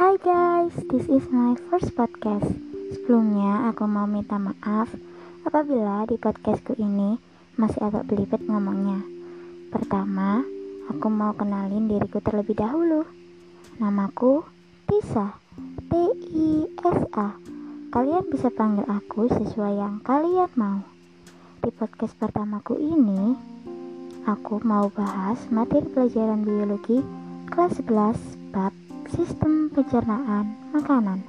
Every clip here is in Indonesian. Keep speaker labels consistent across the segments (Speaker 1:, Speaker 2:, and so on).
Speaker 1: Hai guys, this is my first podcast. Sebelumnya aku mau minta maaf apabila di podcastku ini masih agak belibet ngomongnya. Pertama, aku mau kenalin diriku terlebih dahulu. Namaku Tisa, T-I-S-A. Kalian bisa panggil aku sesuai yang kalian mau. Di podcast pertamaku ini, aku mau bahas materi pelajaran biologi kelas 11 bab sistem pencernaan makanan.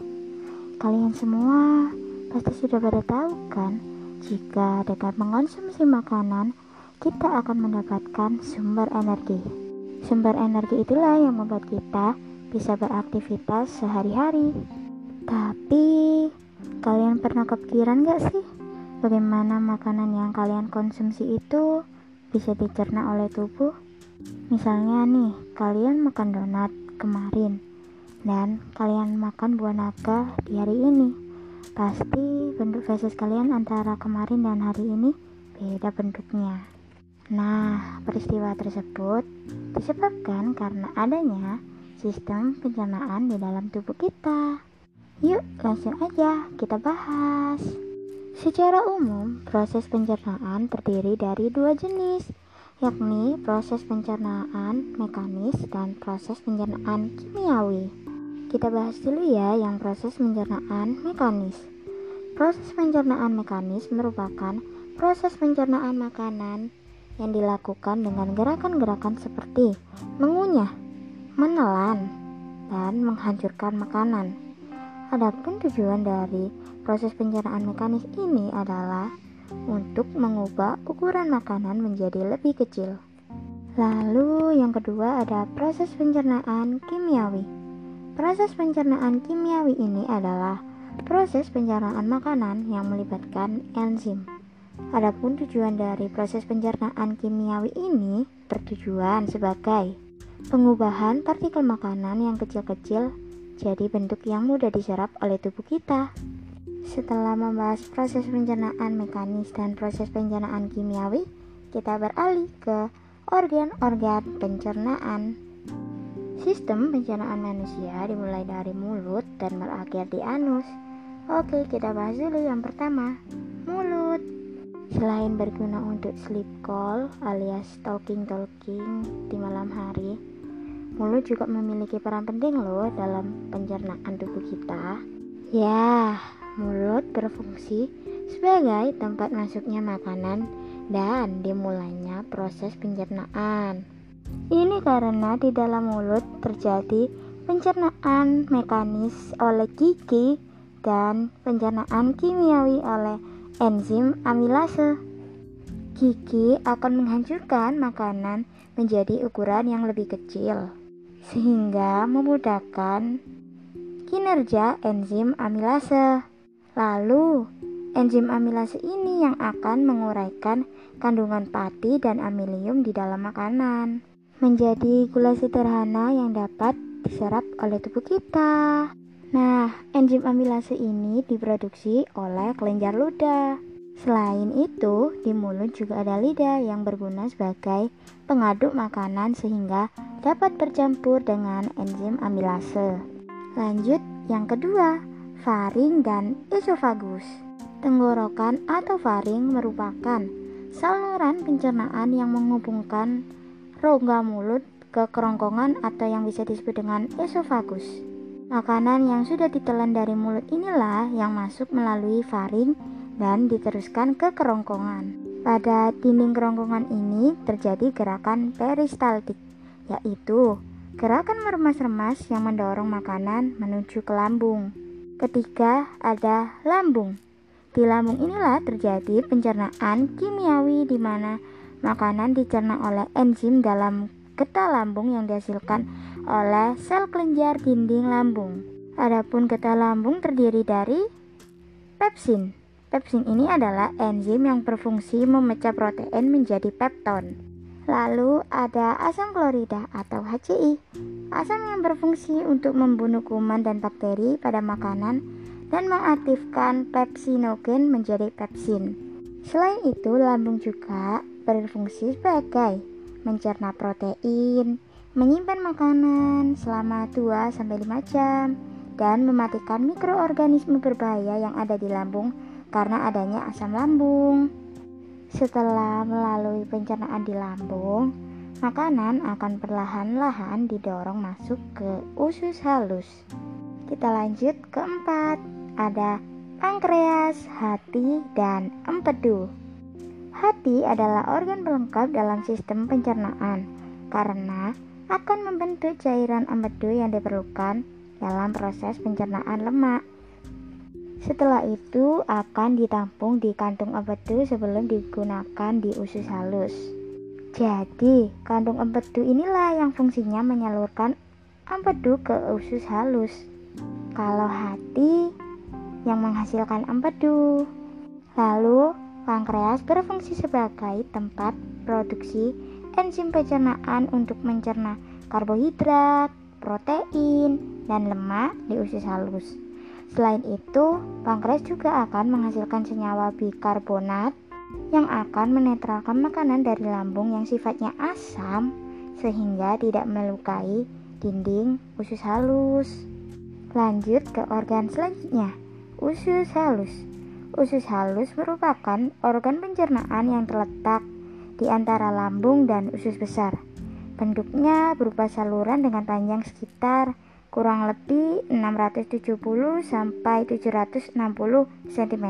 Speaker 1: Kalian semua pasti sudah pada tahu kan, jika dengan mengonsumsi makanan, kita akan mendapatkan sumber energi. Sumber energi itulah yang membuat kita bisa beraktivitas sehari-hari. Tapi, kalian pernah kepikiran gak sih, bagaimana makanan yang kalian konsumsi itu bisa dicerna oleh tubuh? Misalnya nih, kalian makan donat kemarin dan kalian makan buah naga di hari ini. Pasti bentuk feses kalian antara kemarin dan hari ini beda bentuknya. Nah peristiwa tersebut disebabkan karena adanya sistem pencernaan di dalam tubuh kita. Yuk langsung aja kita bahas. Secara umum proses pencernaan terdiri dari dua jenis yakni proses pencernaan mekanis dan proses pencernaan kimiawi kita bahas dulu ya yang proses pencernaan mekanis. Proses pencernaan mekanis merupakan proses pencernaan makanan yang dilakukan dengan gerakan-gerakan seperti mengunyah, menelan, dan menghancurkan makanan. Adapun tujuan dari proses pencernaan mekanis ini adalah untuk mengubah ukuran makanan menjadi lebih kecil. Lalu yang kedua ada proses pencernaan kimiawi. Proses pencernaan kimiawi ini adalah proses pencernaan makanan yang melibatkan enzim. Adapun tujuan dari proses pencernaan kimiawi ini bertujuan sebagai pengubahan partikel makanan yang kecil-kecil jadi bentuk yang mudah diserap oleh tubuh kita. Setelah membahas proses pencernaan mekanis dan proses pencernaan kimiawi, kita beralih ke organ-organ pencernaan. Sistem pencernaan manusia dimulai dari mulut dan berakhir di anus. Oke, kita bahas dulu yang pertama, mulut. Selain berguna untuk sleep call alias talking-talking di malam hari, mulut juga memiliki peran penting loh dalam pencernaan tubuh kita. Ya, mulut berfungsi sebagai tempat masuknya makanan dan dimulainya proses pencernaan. Ini karena di dalam mulut terjadi pencernaan mekanis oleh gigi dan pencernaan kimiawi oleh enzim amilase. Gigi akan menghancurkan makanan menjadi ukuran yang lebih kecil, sehingga memudahkan kinerja enzim amilase. Lalu, enzim amilase ini yang akan menguraikan kandungan pati dan amilium di dalam makanan menjadi gula sederhana yang dapat diserap oleh tubuh kita. Nah, enzim amilase ini diproduksi oleh kelenjar ludah. Selain itu, di mulut juga ada lidah yang berguna sebagai pengaduk makanan sehingga dapat bercampur dengan enzim amilase. Lanjut, yang kedua, faring dan esofagus. Tenggorokan atau faring merupakan saluran pencernaan yang menghubungkan rongga mulut ke kerongkongan atau yang bisa disebut dengan esofagus. Makanan yang sudah ditelan dari mulut inilah yang masuk melalui faring dan diteruskan ke kerongkongan. Pada dinding kerongkongan ini terjadi gerakan peristaltik, yaitu gerakan meremas-remas yang mendorong makanan menuju ke lambung. Ketiga, ada lambung. Di lambung inilah terjadi pencernaan kimiawi di mana Makanan dicerna oleh enzim dalam getah lambung yang dihasilkan oleh sel kelenjar dinding lambung. Adapun getah lambung terdiri dari pepsin. Pepsin ini adalah enzim yang berfungsi memecah protein menjadi pepton. Lalu ada asam klorida atau HCI, asam yang berfungsi untuk membunuh kuman dan bakteri pada makanan dan mengaktifkan pepsinogen menjadi pepsin. Selain itu, lambung juga berfungsi sebagai mencerna protein, menyimpan makanan selama 2-5 jam, dan mematikan mikroorganisme berbahaya yang ada di lambung karena adanya asam lambung. Setelah melalui pencernaan di lambung, makanan akan perlahan-lahan didorong masuk ke usus halus. Kita lanjut keempat, ada pankreas, hati, dan empedu. Hati adalah organ pelengkap dalam sistem pencernaan karena akan membentuk cairan empedu yang diperlukan dalam proses pencernaan lemak. Setelah itu akan ditampung di kantung empedu sebelum digunakan di usus halus. Jadi, kantung empedu inilah yang fungsinya menyalurkan empedu ke usus halus. Kalau hati yang menghasilkan empedu. Lalu, pankreas berfungsi sebagai tempat produksi enzim pencernaan untuk mencerna karbohidrat, protein, dan lemak di usus halus. Selain itu, pankreas juga akan menghasilkan senyawa bikarbonat yang akan menetralkan makanan dari lambung yang sifatnya asam sehingga tidak melukai dinding usus halus. Lanjut ke organ selanjutnya, usus halus. Usus halus merupakan organ pencernaan yang terletak di antara lambung dan usus besar. Bentuknya berupa saluran dengan panjang sekitar kurang lebih 670 sampai 760 cm.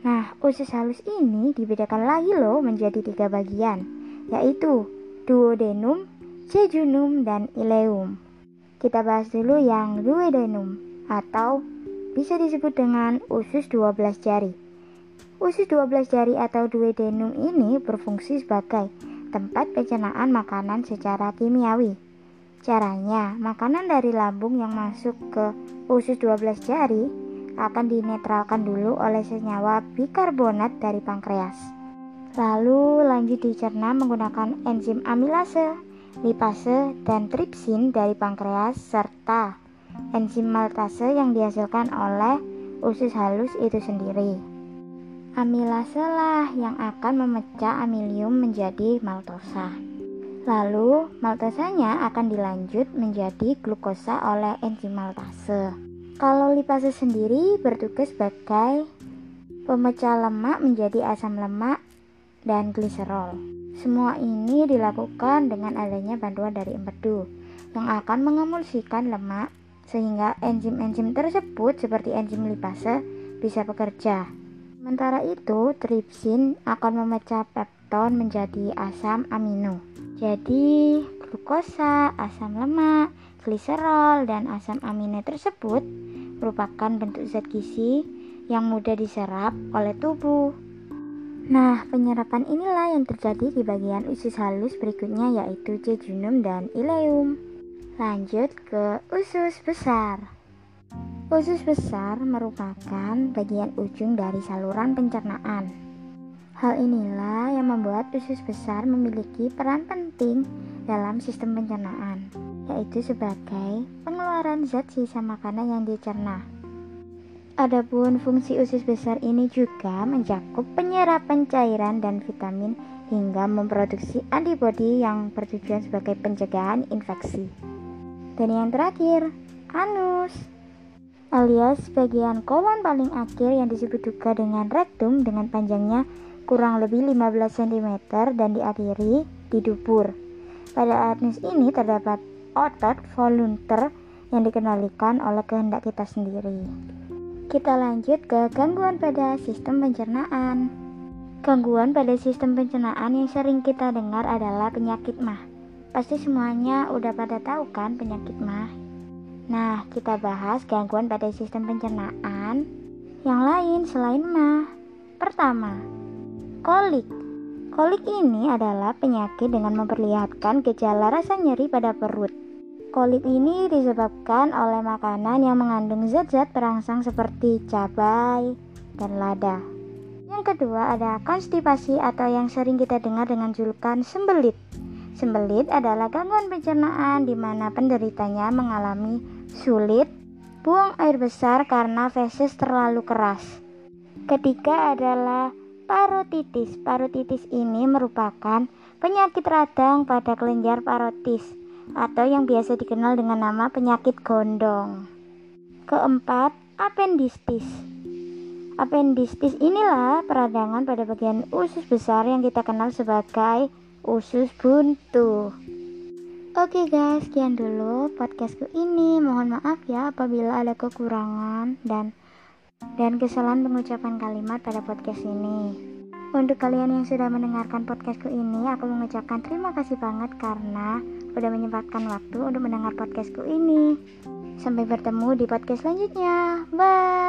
Speaker 1: Nah, usus halus ini dibedakan lagi loh menjadi tiga bagian, yaitu duodenum, jejunum, dan ileum. Kita bahas dulu yang duodenum atau bisa disebut dengan usus 12 jari. Usus 12 jari atau duodenum ini berfungsi sebagai tempat pencernaan makanan secara kimiawi. Caranya, makanan dari lambung yang masuk ke usus 12 jari akan dinetralkan dulu oleh senyawa bikarbonat dari pankreas. Lalu lanjut dicerna menggunakan enzim amilase, lipase, dan tripsin dari pankreas serta enzim maltase yang dihasilkan oleh usus halus itu sendiri. Amilase lah yang akan memecah amilium menjadi maltosa. Lalu, maltosanya akan dilanjut menjadi glukosa oleh enzim maltase. Kalau lipase sendiri bertugas sebagai pemecah lemak menjadi asam lemak dan gliserol. Semua ini dilakukan dengan adanya bantuan dari empedu yang akan mengemulsikan lemak sehingga enzim-enzim tersebut seperti enzim lipase bisa bekerja. Sementara itu, tripsin akan memecah pepton menjadi asam amino. Jadi, glukosa, asam lemak, gliserol, dan asam amino tersebut merupakan bentuk zat gizi yang mudah diserap oleh tubuh. Nah, penyerapan inilah yang terjadi di bagian usus halus berikutnya yaitu jejunum dan ileum. Lanjut ke usus besar. Usus besar merupakan bagian ujung dari saluran pencernaan. Hal inilah yang membuat usus besar memiliki peran penting dalam sistem pencernaan, yaitu sebagai pengeluaran zat sisa makanan yang dicerna. Adapun fungsi usus besar ini juga mencakup penyerapan cairan dan vitamin hingga memproduksi antibodi yang bertujuan sebagai pencegahan infeksi. Dan yang terakhir, anus alias bagian kolon paling akhir yang disebut juga dengan rektum dengan panjangnya kurang lebih 15 cm dan diakhiri di dubur. Pada anus ini terdapat otot volunter yang dikendalikan oleh kehendak kita sendiri. Kita lanjut ke gangguan pada sistem pencernaan. Gangguan pada sistem pencernaan yang sering kita dengar adalah penyakit mah. Pasti semuanya udah pada tahu kan penyakit mah Nah, kita bahas gangguan pada sistem pencernaan yang lain selain mah. Pertama, kolik. Kolik ini adalah penyakit dengan memperlihatkan gejala rasa nyeri pada perut. Kolik ini disebabkan oleh makanan yang mengandung zat-zat perangsang seperti cabai dan lada. Yang kedua ada konstipasi atau yang sering kita dengar dengan julukan sembelit. Sembelit adalah gangguan pencernaan di mana penderitanya mengalami Sulit buang air besar karena feses terlalu keras. Ketiga adalah parotitis. Parotitis ini merupakan penyakit radang pada kelenjar parotis atau yang biasa dikenal dengan nama penyakit gondong. Keempat, appendistis. Appendistis inilah peradangan pada bagian usus besar yang kita kenal sebagai usus buntu. Oke guys, sekian dulu podcastku ini. Mohon maaf ya apabila ada kekurangan dan dan kesalahan pengucapan kalimat pada podcast ini. Untuk kalian yang sudah mendengarkan podcastku ini, aku mengucapkan terima kasih banget karena sudah menyempatkan waktu untuk mendengar podcastku ini. Sampai bertemu di podcast selanjutnya. Bye.